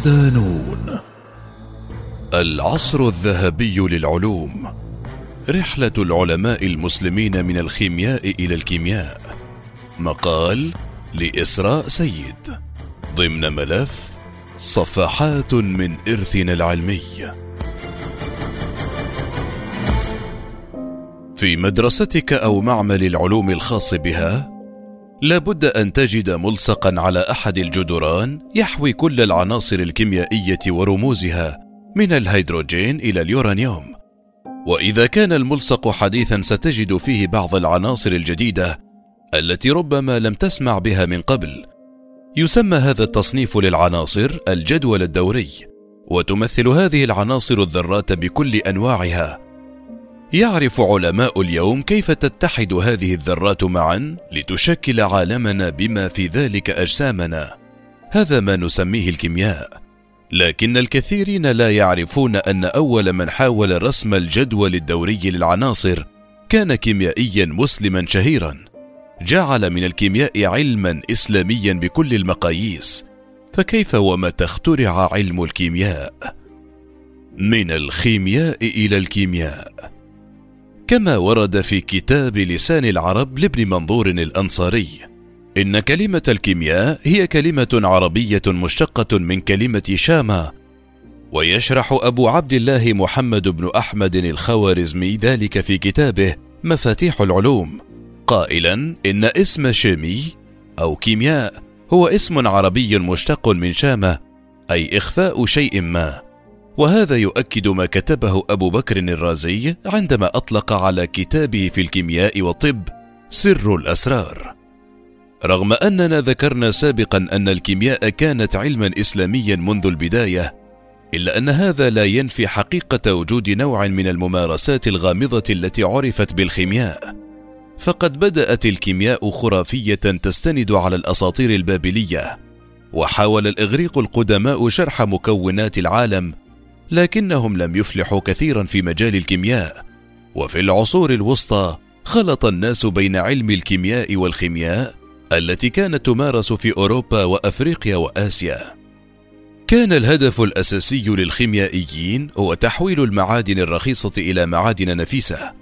صدانون العصر الذهبي للعلوم. رحلة العلماء المسلمين من الخيمياء إلى الكيمياء. مقال لإسراء سيد. ضمن ملف صفحات من إرثنا العلمي. في مدرستك أو معمل العلوم الخاص بها لابد أن تجد ملصقا على أحد الجدران يحوي كل العناصر الكيميائية ورموزها من الهيدروجين إلى اليورانيوم. وإذا كان الملصق حديثا ستجد فيه بعض العناصر الجديدة التي ربما لم تسمع بها من قبل. يسمى هذا التصنيف للعناصر الجدول الدوري وتمثل هذه العناصر الذرات بكل أنواعها. يعرف علماء اليوم كيف تتحد هذه الذرات معا لتشكل عالمنا بما في ذلك أجسامنا. هذا ما نسميه الكيمياء. لكن الكثيرين لا يعرفون أن أول من حاول رسم الجدول الدوري للعناصر كان كيميائيا مسلما شهيرا. جعل من الكيمياء علما اسلاميا بكل المقاييس. فكيف ومتى اخترع علم الكيمياء؟ من الخيمياء إلى الكيمياء. كما ورد في كتاب لسان العرب لابن منظور الأنصاري إن كلمة الكيمياء هي كلمة عربية مشتقة من كلمة شامه ويشرح أبو عبد الله محمد بن أحمد الخوارزمي ذلك في كتابه مفاتيح العلوم قائلا إن اسم شامي أو كيمياء هو اسم عربي مشتق من شامه أي إخفاء شيء ما. وهذا يؤكد ما كتبه أبو بكر الرازي عندما أطلق على كتابه في الكيمياء والطب سر الأسرار. رغم أننا ذكرنا سابقا أن الكيمياء كانت علما اسلاميا منذ البداية إلا أن هذا لا ينفي حقيقة وجود نوع من الممارسات الغامضة التي عرفت بالخيمياء. فقد بدأت الكيمياء خرافية تستند على الأساطير البابلية وحاول الإغريق القدماء شرح مكونات العالم لكنهم لم يفلحوا كثيرا في مجال الكيمياء. وفي العصور الوسطى خلط الناس بين علم الكيمياء والخيمياء التي كانت تمارس في أوروبا وأفريقيا وآسيا. كان الهدف الأساسي للخيميائيين هو تحويل المعادن الرخيصة إلى معادن نفيسة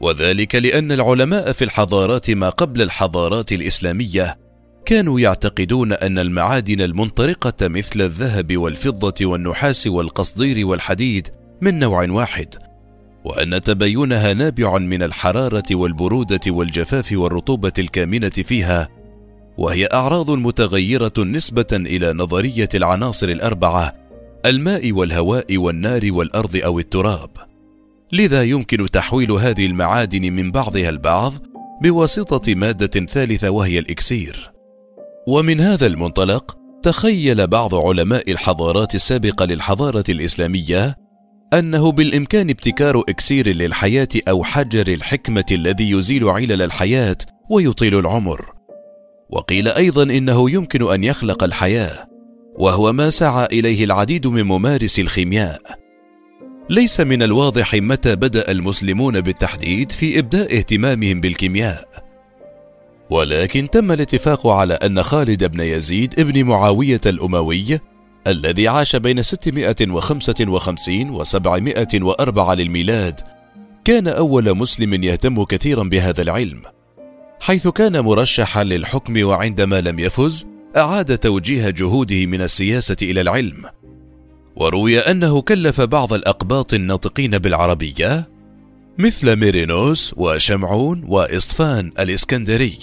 وذلك لأن العلماء في الحضارات ما قبل الحضارات الإسلامية كانوا يعتقدون أن المعادن المنطرقة مثل الذهب والفضة والنحاس والقصدير والحديد من نوع واحد وأن تباينها نابع من الحرارة والبرودة والجفاف والرطوبة الكامنة فيها وهي أعراض متغيرة نسبة إلى نظرية العناصر الأربعة الماء والهواء والنار والأرض أو التراب. لذا يمكن تحويل هذه المعادن من بعضها البعض بواسطة مادة ثالثة وهي الإكسير. ومن هذا المنطلق تخيل بعض علماء الحضارات السابقة للحضارة الإسلامية أنه بالإمكان ابتكار إكسير للحياة أو حجر الحكمة الذي يزيل علل الحياة ويطيل العمر. وقيل أيضا إنه يمكن أن يخلق الحياة وهو ما سعى إليه العديد من ممارسي الخيمياء. ليس من الواضح متى بدأ المسلمون بالتحديد في إبداء اهتمامهم بالكيمياء. ولكن تم الاتفاق على أن خالد بن يزيد ابن معاوية الأموي الذي عاش بين 655 و 704 للميلاد كان أول مسلم يهتم كثيرا بهذا العلم حيث كان مرشحا للحكم وعندما لم يفز أعاد توجيه جهوده من السياسة إلى العلم وروي أنه كلف بعض الأقباط الناطقين بالعربية مثل ميرينوس وشمعون وإصفان الإسكندري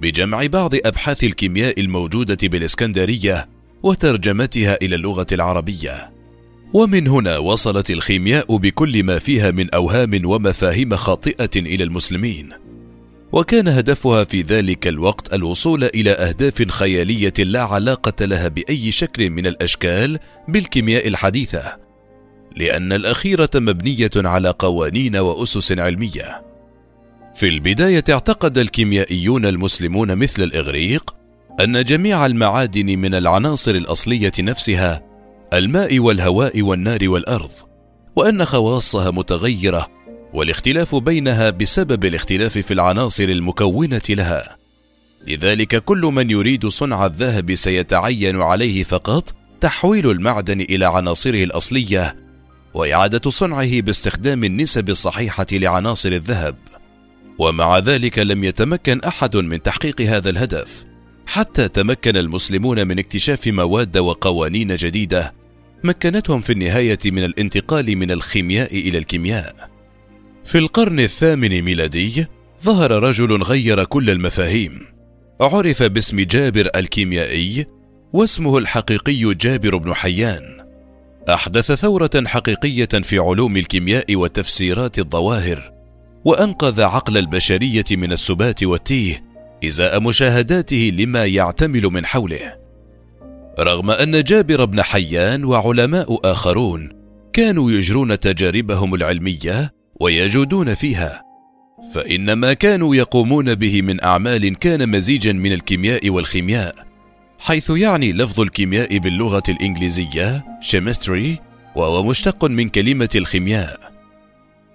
بجمع بعض أبحاث الكيمياء الموجودة بالإسكندرية وترجمتها إلى اللغة العربية. ومن هنا وصلت الخيمياء بكل ما فيها من أوهام ومفاهيم خاطئة إلى المسلمين. وكان هدفها في ذلك الوقت الوصول إلى أهداف خيالية لا علاقة لها بأي شكل من الأشكال بالكيمياء الحديثة. لأن الأخيرة مبنية على قوانين وأسس علمية. في البداية اعتقد الكيميائيون المسلمون مثل الإغريق أن جميع المعادن من العناصر الأصلية نفسها الماء والهواء والنار والأرض، وأن خواصها متغيرة والاختلاف بينها بسبب الاختلاف في العناصر المكونة لها. لذلك كل من يريد صنع الذهب سيتعين عليه فقط تحويل المعدن إلى عناصره الأصلية وإعادة صنعه باستخدام النسب الصحيحة لعناصر الذهب. ومع ذلك لم يتمكن أحد من تحقيق هذا الهدف حتى تمكن المسلمون من اكتشاف مواد وقوانين جديدة مكنتهم في النهاية من الانتقال من الخيمياء إلى الكيمياء. في القرن الثامن ميلادي ظهر رجل غير كل المفاهيم. عرف باسم جابر الكيميائي واسمه الحقيقي جابر بن حيان. أحدث ثورة حقيقية في علوم الكيمياء وتفسيرات الظواهر وأنقذ عقل البشرية من السبات والتيه إزاء مشاهداته لما يعتمل من حوله. رغم أن جابر بن حيان وعلماء آخرون كانوا يجرون تجاربهم العلمية ويجودون فيها فان ما كانوا يقومون به من أعمال كان مزيجا من الكيمياء والخيمياء. حيث يعني لفظ الكيمياء باللغة الإنجليزية chemistry وهو مشتق من كلمة الخيمياء.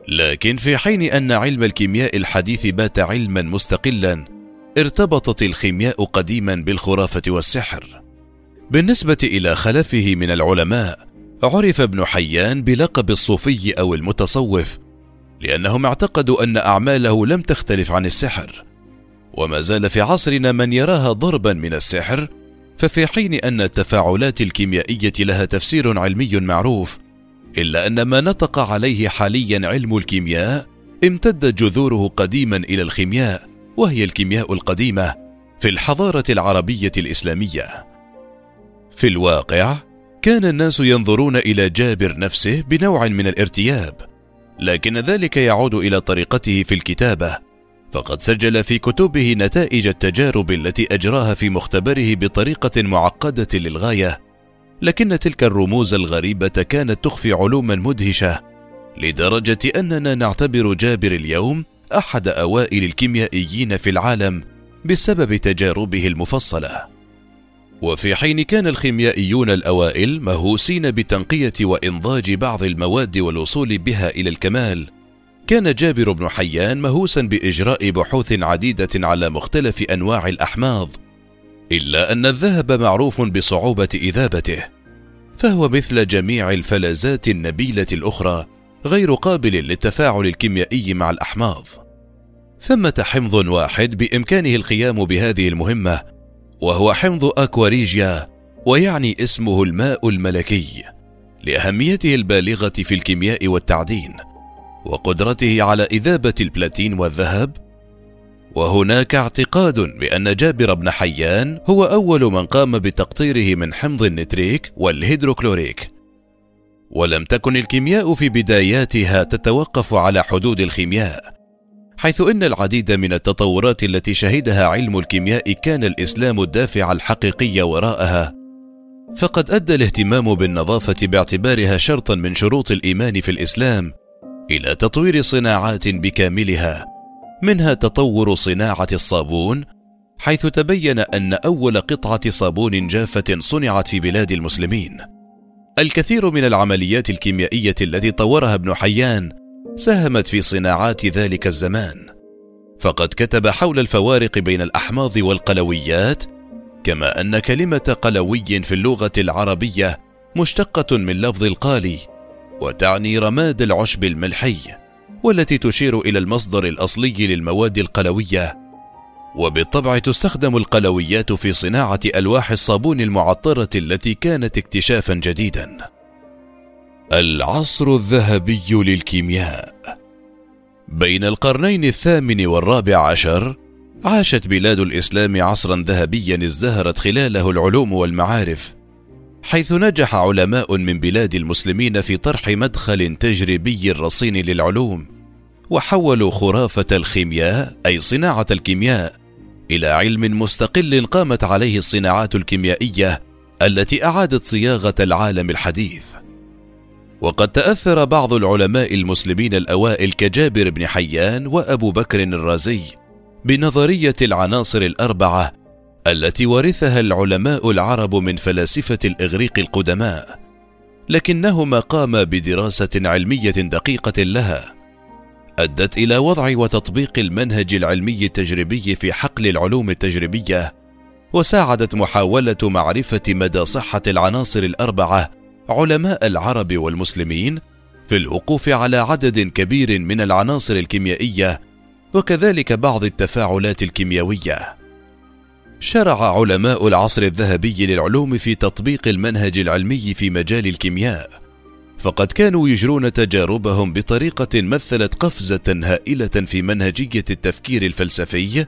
لكن في حين أن علم الكيمياء الحديث بات علما مستقلا ارتبطت الخيمياء قديما بالخرافة والسحر. بالنسبة إلى خلفه من العلماء عرف ابن حيان بلقب الصوفي أو المتصوف لأنهم اعتقدوا أن أعماله لم تختلف عن السحر. وما زال في عصرنا من يراها ضربا من السحر ففي حين أن التفاعلات الكيميائية لها تفسير علمي معروف إلا أن ما نطق عليه حاليا علم الكيمياء امتد جذوره قديما إلى الخيمياء وهي الكيمياء القديمة في الحضارة العربية الإسلامية. في الواقع كان الناس ينظرون إلى جابر نفسه بنوع من الارتياب لكن ذلك يعود إلى طريقته في الكتابة فقد سجل في كتبه نتائج التجارب التي أجراها في مختبره بطريقة معقدة للغاية لكن تلك الرموز الغريبة كانت تخفي علوما مدهشة لدرجة أننا نعتبر جابر اليوم أحد أوائل الكيميائيين في العالم بسبب تجاربه المفصلة. وفي حين كان الخيميائيون الأوائل مهووسين بتنقية وإنضاج بعض المواد والوصول بها إلى الكمال كان جابر بن حيان مهووسا بإجراء بحوث عديدة على مختلف أنواع الأحماض إلا أن الذهب معروف بصعوبة إذابته فهو مثل جميع الفلزات النبيلة الأخرى غير قابل للتفاعل الكيميائي مع الأحماض. ثمة حمض واحد بإمكانه القيام بهذه المهمة وهو حمض اكواريجيا ويعني اسمه الماء الملكي لأهميته البالغة في الكيمياء والتعدين. وقدرته على إذابة البلاتين والذهب. وهناك اعتقاد بأن جابر بن حيان هو أول من قام بتقطيره من حمض النتريك والهيدروكلوريك. ولم تكن الكيمياء في بداياتها تتوقف على حدود الخيمياء حيث إن العديد من التطورات التي شهدها علم الكيمياء كان الإسلام الدافع الحقيقي وراءها. فقد أدى الاهتمام بالنظافة باعتبارها شرطا من شروط الإيمان في الإسلام إلى تطوير صناعات بكاملها. منها تطور صناعة الصابون حيث تبين أن أول قطعة صابون جافة صنعت في بلاد المسلمين. الكثير من العمليات الكيميائية التي طورها ابن حيان ساهمت في صناعات ذلك الزمان. فقد كتب حول الفوارق بين الأحماض والقلويات كما أن كلمة قلوي في اللغة العربية مشتقة من لفظ القالي. وتعني رماد العشب الملحي والتي تشير إلى المصدر الأصلي للمواد القلوية. وبالطبع تستخدم القلويات في صناعة ألواح الصابون المعطرة التي كانت اكتشافا جديدا. العصر الذهبي للكيمياء. بين القرنين الثامن والرابع عشر عاشت بلاد الإسلام عصرا ذهبيا ازدهرت خلاله العلوم والمعارف. حيث نجح علماء من بلاد المسلمين في طرح مدخل تجريبي رصين للعلوم وحولوا خرافة الخيمياء أي صناعة الكيمياء إلى علم مستقل قامت عليه الصناعات الكيميائية التي أعادت صياغة العالم الحديث. وقد تأثر بعض العلماء المسلمين الأوائل كجابر بن حيان وأبو بكر الرازي بنظرية العناصر الأربعة التي ورثها العلماء العرب من فلاسفة الإغريق القدماء لكنهما قاما بدراسة علمية دقيقة لها أدت إلى وضع وتطبيق المنهج العلمي التجريبي في حقل العلوم التجريبية وساعدت محاولة معرفة مدى صحة العناصر الأربعة علماء العرب والمسلمين في الوقوف على عدد كبير من العناصر الكيميائية وكذلك بعض التفاعلات الكيميائية. شرع علماء العصر الذهبي للعلوم في تطبيق المنهج العلمي في مجال الكيمياء، فقد كانوا يجرون تجاربهم بطريقة مثلت قفزة هائلة في منهجية التفكير الفلسفي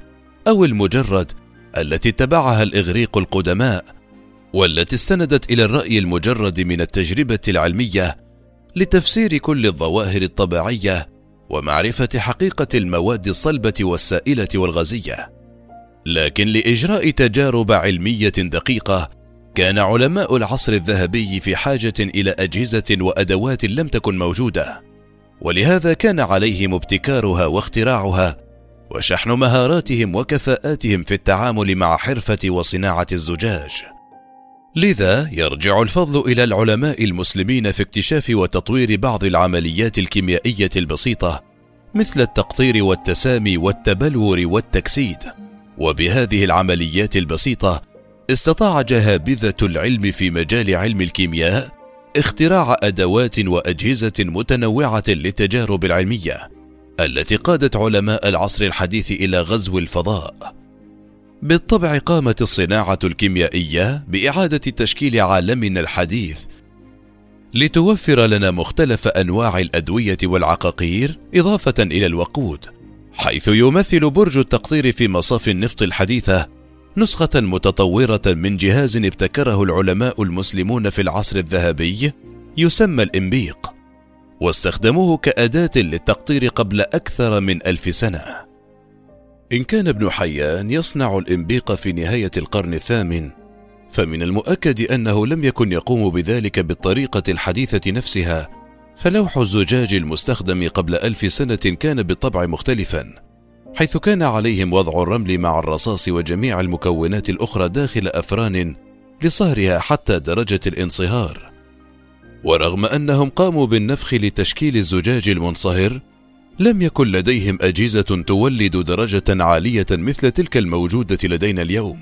أو المجرد التي اتبعها الإغريق القدماء، والتي استندت إلى الرأي المجرد من التجربة العلمية لتفسير كل الظواهر الطبيعية ومعرفة حقيقة المواد الصلبة والسائلة والغازية. لكن لإجراء تجارب علمية دقيقة، كان علماء العصر الذهبي في حاجة إلى أجهزة وأدوات لم تكن موجودة، ولهذا كان عليهم ابتكارها واختراعها، وشحن مهاراتهم وكفاءاتهم في التعامل مع حرفة وصناعة الزجاج. لذا يرجع الفضل إلى العلماء المسلمين في اكتشاف وتطوير بعض العمليات الكيميائية البسيطة مثل التقطير والتسامي والتبلور والتكسيد وبهذه العمليات البسيطة استطاع جهابذة العلم في مجال علم الكيمياء اختراع أدوات وأجهزة متنوعة للتجارب العلمية التي قادت علماء العصر الحديث إلى غزو الفضاء. بالطبع قامت الصناعة الكيميائية بإعادة تشكيل عالمنا الحديث لتوفر لنا مختلف أنواع الأدوية والعقاقير إضافة إلى الوقود، حيث يمثل برج التقطير في مصاف النفط الحديثة نسخة متطورة من جهاز ابتكره العلماء المسلمون في العصر الذهبي يسمى الإنبيق، واستخدموه كأداة للتقطير قبل أكثر من ألف سنة. إن كان ابن حيان يصنع الإنبيق في نهاية القرن الثامن، فمن المؤكد أنه لم يكن يقوم بذلك بالطريقة الحديثة نفسها، فلوح الزجاج المستخدم قبل ألف سنة كان بالطبع مختلفا، حيث كان عليهم وضع الرمل مع الرصاص وجميع المكونات الأخرى داخل أفران لصهرها حتى درجة الانصهار. ورغم أنهم قاموا بالنفخ لتشكيل الزجاج المنصهر، لم يكن لديهم أجهزة تولد درجة عالية مثل تلك الموجودة لدينا اليوم.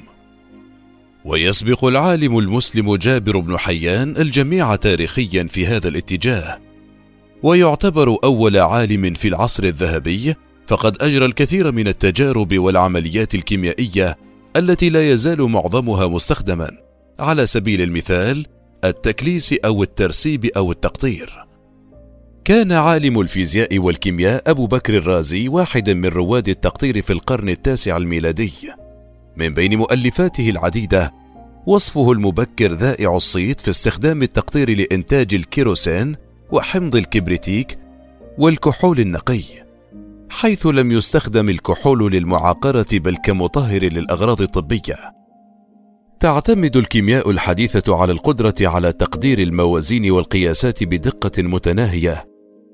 ويسبق العالم المسلم جابر بن حيان الجميع تاريخيا في هذا الاتجاه. ويعتبر أول عالم في العصر الذهبي فقد أجرى الكثير من التجارب والعمليات الكيميائية التي لا يزال معظمها مستخدما على سبيل المثال التكليس أو الترسيب أو التقطير. كان عالم الفيزياء والكيمياء أبو بكر الرازي واحدا من رواد التقطير في القرن التاسع الميلادي من بين مؤلفاته العديدة وصفه المبكر ذائع الصيت في استخدام التقطير لإنتاج الكيروسين وحمض الكبريتيك والكحول النقي حيث لم يستخدم الكحول للمعاقرة بل كمطهر للأغراض الطبية. تعتمد الكيمياء الحديثة على القدرة على تقدير الموازين والقياسات بدقة متناهية.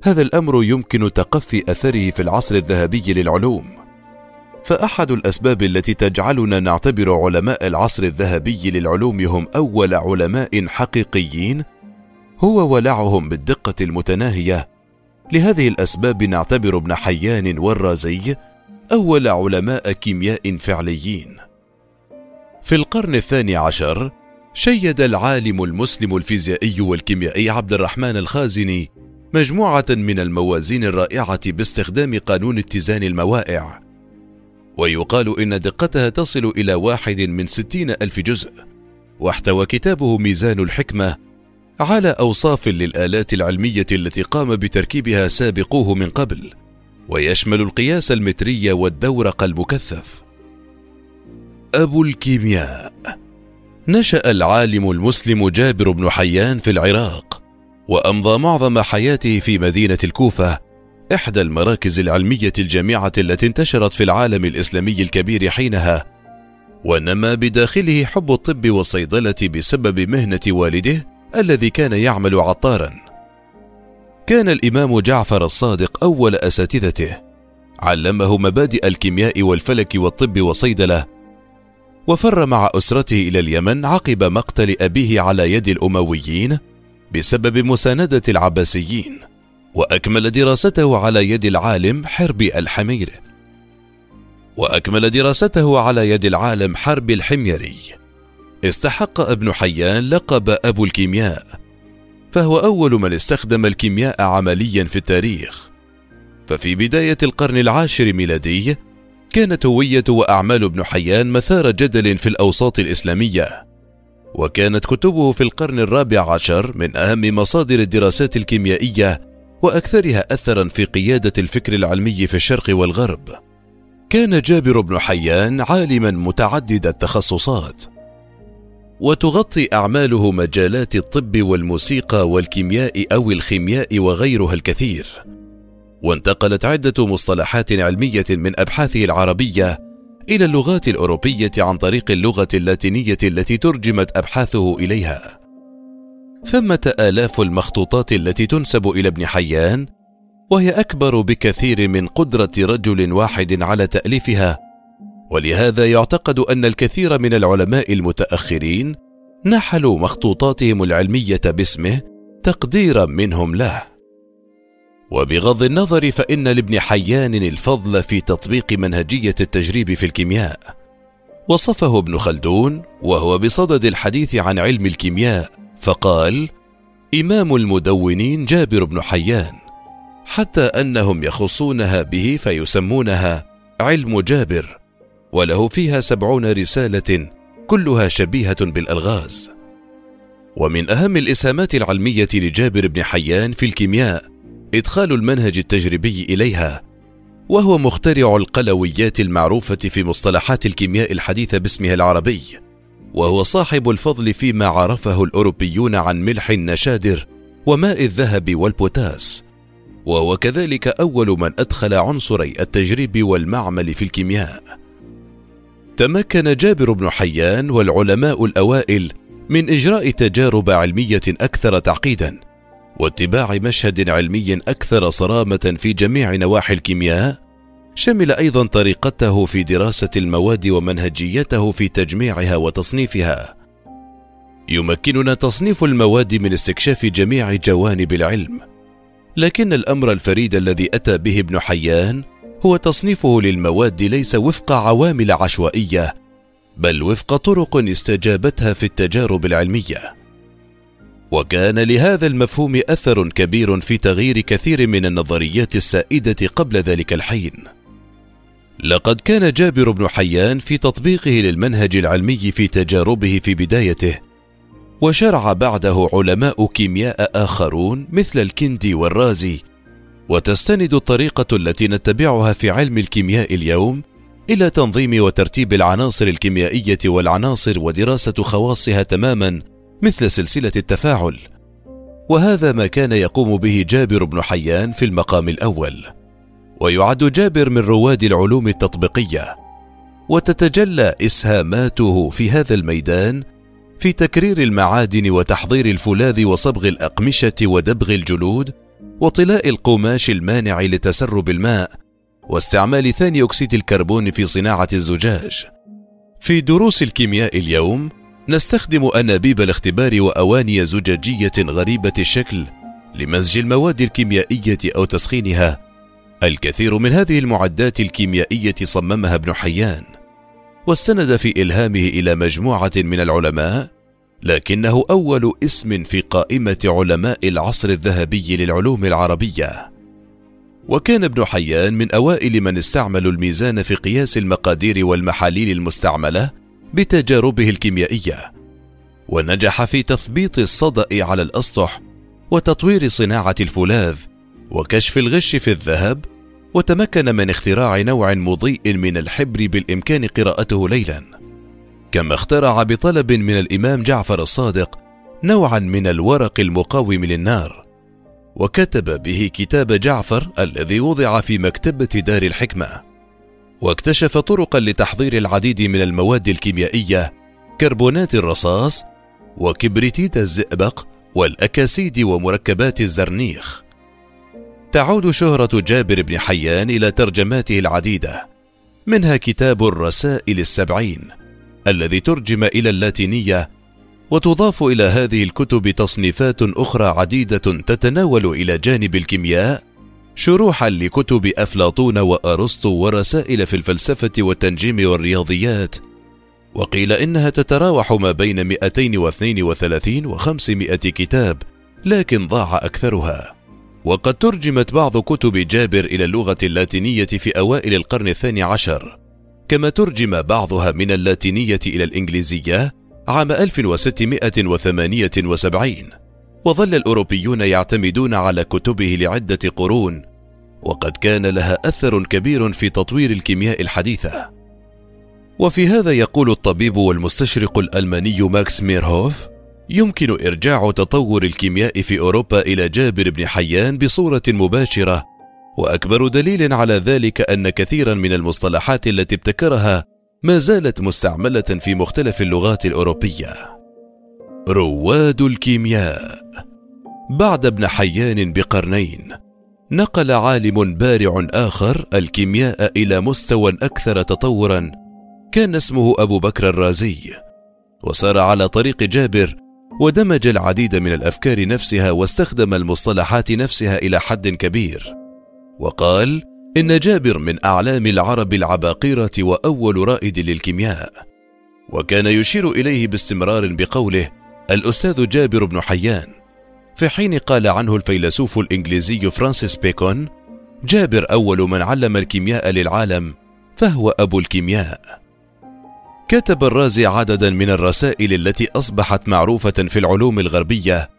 هذا الأمر يمكن تقفي أثره في العصر الذهبي للعلوم. فأحد الأسباب التي تجعلنا نعتبر علماء العصر الذهبي للعلوم هم أول علماء حقيقيين هو ولعهم بالدقة المتناهية. لهذه الأسباب نعتبر ابن حيان والرازي أول علماء كيمياء فعليين. في القرن الثاني عشر شيد العالم المسلم الفيزيائي والكيميائي عبد الرحمن الخازني مجموعة من الموازين الرائعة باستخدام قانون اتزان الموائع. ويقال إن دقتها تصل إلى واحد من ستين ألف جزء واحتوى كتابه ميزان الحكمة على أوصاف للآلات العلمية التي قام بتركيبها سابقوه من قبل ويشمل القياس المتري والدورق المكثف. أبو الكيمياء. نشأ العالم المسلم جابر بن حيان في العراق وأمضى معظم حياته في مدينة الكوفة إحدى المراكز العلمية الجامعة التي انتشرت في العالم الإسلامي الكبير حينها ونما بداخله حب الطب والصيدلة بسبب مهنة والده الذي كان يعمل عطارا. كان الإمام جعفر الصادق أول أساتذته. علمه مبادئ الكيمياء والفلك والطب والصيدله وفر مع أسرته إلى اليمن عقب مقتل أبيه على يد الأمويين بسبب مساندة العباسيين وأكمل دراسته على يد العالم حربي الحمير. وأكمل دراسته على يد العالم حرب الحميري. استحق ابن حيان لقب أبو الكيمياء فهو أول من استخدم الكيمياء عمليا في التاريخ. ففي بداية القرن العاشر ميلادي كانت هوية وأعمال ابن حيان مثار جدل في الأوساط الإسلامية وكانت كتبه في القرن الرابع عشر من أهم مصادر الدراسات الكيميائية وأكثرها أثرا في قيادة الفكر العلمي في الشرق والغرب. كان جابر بن حيان عالما متعدد التخصصات وتغطي أعماله مجالات الطب والموسيقى والكيمياء أو الخيمياء وغيرها الكثير. وانتقلت عدة مصطلحات علمية من أبحاثه العربية إلى اللغات الأوروبية عن طريق اللغة اللاتينية التي ترجمت أبحاثه إليها. ثمة آلاف المخطوطات التي تنسب إلى ابن حيان وهي أكبر بكثير من قدرة رجل واحد على تأليفها ولهذا يعتقد أن الكثير من العلماء المتأخرين نحلوا مخطوطاتهم العلمية باسمه تقديرا منهم له. وبغض النظر فإن لابن حيان الفضل في تطبيق منهجية التجريب في الكيمياء. وصفه ابن خلدون وهو بصدد الحديث عن علم الكيمياء فقال إمام المدونين جابر بن حيان حتى أنهم يخصونها به فيسمونها علم جابر وله فيها سبعون رسالة كلها شبيهة بالألغاز. ومن أهم الإسهامات العلمية لجابر بن حيان في الكيمياء إدخال المنهج التجريبي إليها وهو مخترع القلويات المعروفة في مصطلحات الكيمياء الحديثة باسمها العربي وهو صاحب الفضل فيما عرفه الأوروبيون عن ملح النشادر وماء الذهب والبوتاس. وهو كذلك أول من أدخل عنصري التجريب والمعمل في الكيمياء. تمكن جابر بن حيان والعلماء الأوائل من إجراء تجارب علمية أكثر تعقيدا واتباع مشهد علمي أكثر صرامة في جميع نواحي الكيمياء. شمل أيضا طريقته في دراسة المواد ومنهجيته في تجميعها وتصنيفها. يمكننا تصنيف المواد من استكشاف جميع جوانب العلم لكن الأمر الفريد الذي أتى به ابن حيان هو تصنيفه للمواد ليس وفق عوامل عشوائية بل وفق طرق استجابتها في التجارب العلمية. وكان لهذا المفهوم أثر كبير في تغيير كثير من النظريات السائدة قبل ذلك الحين. لقد كان جابر بن حيان في تطبيقه للمنهج العلمي في تجاربه في بدايته وشرع بعده علماء كيمياء آخرون مثل الكندي والرازي وتستند الطريقة التي نتبعها في علم الكيمياء اليوم إلى تنظيم وترتيب العناصر الكيميائية والعناصر ودراسة خواصها تماما مثل سلسلة التفاعل. وهذا ما كان يقوم به جابر بن حيان في المقام الأول. ويعد جابر من رواد العلوم التطبيقية. وتتجلى إسهاماته في هذا الميدان في تكرير المعادن وتحضير الفولاذ وصبغ الأقمشة ودبغ الجلود وطلاء القماش المانع لتسرب الماء واستعمال ثاني أكسيد الكربون في صناعة الزجاج. في دروس الكيمياء اليوم نستخدم أنابيب الاختبار وأواني زجاجية غريبة الشكل لمزج المواد الكيميائية أو تسخينها. الكثير من هذه المعدات الكيميائية صممها ابن حيان واستند في إلهامه إلى مجموعة من العلماء لكنه أول اسم في قائمة علماء العصر الذهبي للعلوم العربية. وكان ابن حيان من أوائل من استعملوا الميزان في قياس المقادير والمحاليل المستعملة بتجاربه الكيميائية. ونجح في تثبيط الصدأ على الأسطح وتطوير صناعة الفولاذ وكشف الغش في الذهب وتمكن من اختراع نوع مضيء من الحبر بالإمكان قراءته ليلا. كما اخترع بطلب من الإمام جعفر الصادق نوعا من الورق المقاوم للنار. وكتب به كتاب جعفر الذي وضع في مكتبة دار الحكمة. واكتشف طرقا لتحضير العديد من المواد الكيميائية كربونات الرصاص وكبريتيت الزئبق والأكاسيد ومركبات الزرنيخ. تعود شهرة جابر بن حيان إلى ترجماته العديدة منها كتاب الرسائل السبعين. الذي ترجم إلى اللاتينية وتضاف إلى هذه الكتب تصنيفات أخرى عديدة تتناول إلى جانب الكيمياء شروحا لكتب أفلاطون وأرسطو ورسائل في الفلسفة والتنجيم والرياضيات. وقيل إنها تتراوح ما بين 232 و 500 كتاب لكن ضاع أكثرها. وقد ترجمت بعض كتب جابر إلى اللغة اللاتينية في أوائل القرن الثاني عشر. كما ترجم بعضها من اللاتينية إلى الإنجليزية عام 1678 وظل الأوروبيون يعتمدون على كتبه لعدة قرون وقد كان لها أثر كبير في تطوير الكيمياء الحديثة. وفي هذا يقول الطبيب والمستشرق الألماني ماكس ميرهوف يمكن إرجاع تطور الكيمياء في أوروبا إلى جابر بن حيان بصورة مباشرة وأكبر دليل على ذلك أن كثيرا من المصطلحات التي ابتكرها ما زالت مستعملة في مختلف اللغات الأوروبية. رواد الكيمياء. بعد ابن حيان بقرنين نقل عالم بارع آخر الكيمياء إلى مستوى أكثر تطورا كان اسمه أبو بكر الرازي. وسار على طريق جابر ودمج العديد من الأفكار نفسها واستخدم المصطلحات نفسها إلى حد كبير. وقال إن جابر من أعلام العرب العباقرة وأول رائد للكيمياء. وكان يشير إليه باستمرار بقوله الأستاذ جابر بن حيان. في حين قال عنه الفيلسوف الإنجليزي فرانسيس بيكون جابر أول من علم الكيمياء للعالم فهو أبو الكيمياء. كتب الرازي عددا من الرسائل التي أصبحت معروفة في العلوم الغربية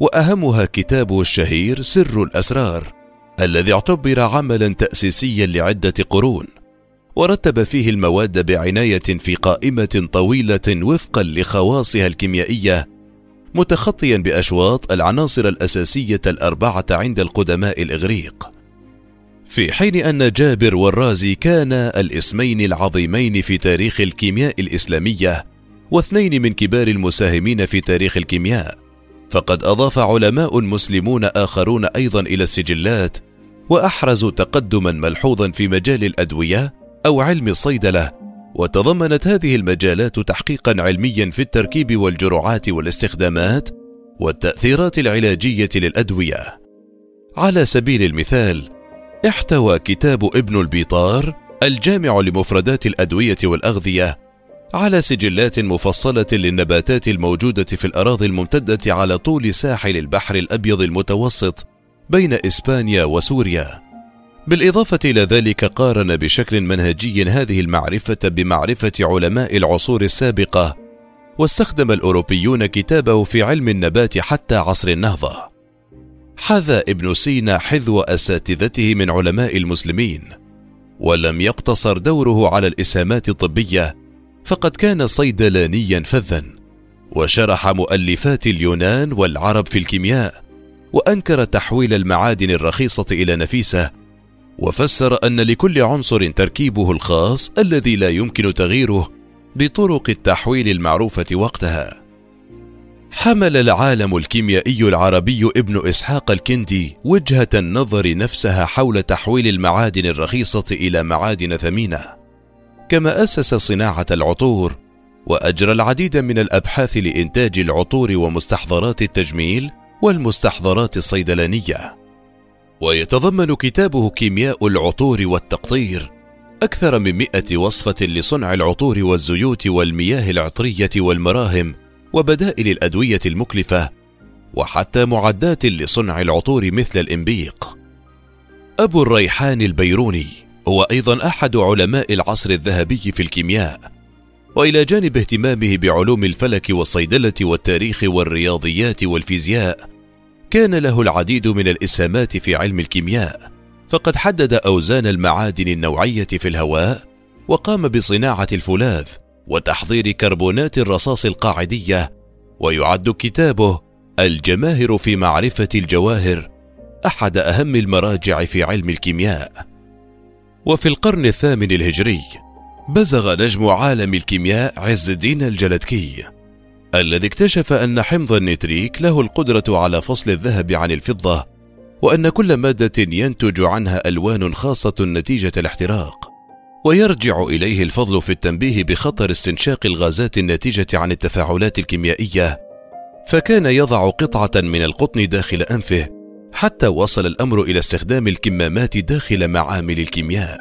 وأهمها كتابه الشهير سر الأسرار. الذي اعتبر عملا تاسيسيا لعدة قرون ورتب فيه المواد بعناية في قائمة طويلة وفقا لخواصها الكيميائية متخطيا بأشواط العناصر الأساسية الأربعة عند القدماء الإغريق. في حين أن جابر والرازي كانا الاسمين العظيمين في تاريخ الكيمياء الإسلامية واثنين من كبار المساهمين في تاريخ الكيمياء فقد أضاف علماء مسلمون آخرون أيضا إلى السجلات واحرزوا تقدما ملحوظا في مجال الأدوية أو علم الصيدلة وتضمنت هذه المجالات تحقيقا علميا في التركيب والجرعات والاستخدامات والتأثيرات العلاجية للأدوية. على سبيل المثال احتوى كتاب ابن البيطار الجامع لمفردات الأدوية والأغذية على سجلات مفصلة للنباتات الموجودة في الأراضي الممتدة على طول ساحل البحر الأبيض المتوسط بين إسبانيا وسوريا. بالإضافة إلى ذلك قارن بشكل منهجي هذه المعرفة بمعرفة علماء العصور السابقة واستخدم الأوروبيون كتابه في علم النبات حتى عصر النهضة. حذا ابن سينا حذو أساتذته من علماء المسلمين ولم يقتصر دوره على الإسهامات الطبية فقد كان صيدلانيا فذا وشرح مؤلفات اليونان والعرب في الكيمياء وأنكر تحويل المعادن الرخيصة إلى نفيسة وفسر أن لكل عنصر تركيبه الخاص الذي لا يمكن تغييره بطرق التحويل المعروفة وقتها. حمل العالم الكيميائي العربي ابن إسحاق الكندي وجهة النظر نفسها حول تحويل المعادن الرخيصة إلى معادن ثمينة. كما أسس صناعة العطور وأجرى العديد من الأبحاث لإنتاج العطور ومستحضرات التجميل والمستحضرات الصيدلانية. ويتضمن كتابه كيمياء العطور والتقطير أكثر من مئة وصفة لصنع العطور والزيوت والمياه العطرية والمراهم وبدائل الأدوية المكلفة وحتى معدات لصنع العطور مثل الإنبيق. أبو الريحان البيروني هو أيضا أحد علماء العصر الذهبي في الكيمياء. وإلى جانب اهتمامه بعلوم الفلك والصيدلة والتاريخ والرياضيات والفيزياء كان له العديد من الإسهامات في علم الكيمياء فقد حدد أوزان المعادن النوعية في الهواء وقام بصناعة الفولاذ وتحضير كربونات الرصاص القاعدية ويعد كتابه الجماهر في معرفة الجواهر أحد أهم المراجع في علم الكيمياء. وفي القرن الثامن الهجري بزغ نجم عالم الكيمياء عز الدين الجلدكي الذي اكتشف أن حمض النتريك له القدرة على فصل الذهب عن الفضة وأن كل مادة ينتج عنها ألوان خاصة نتيجة الاحتراق ويرجع إليه الفضل في التنبيه بخطر استنشاق الغازات الناتجة عن التفاعلات الكيميائية فكان يضع قطعة من القطن داخل أنفه حتى وصل الأمر إلى استخدام الكمامات داخل معامل الكيمياء.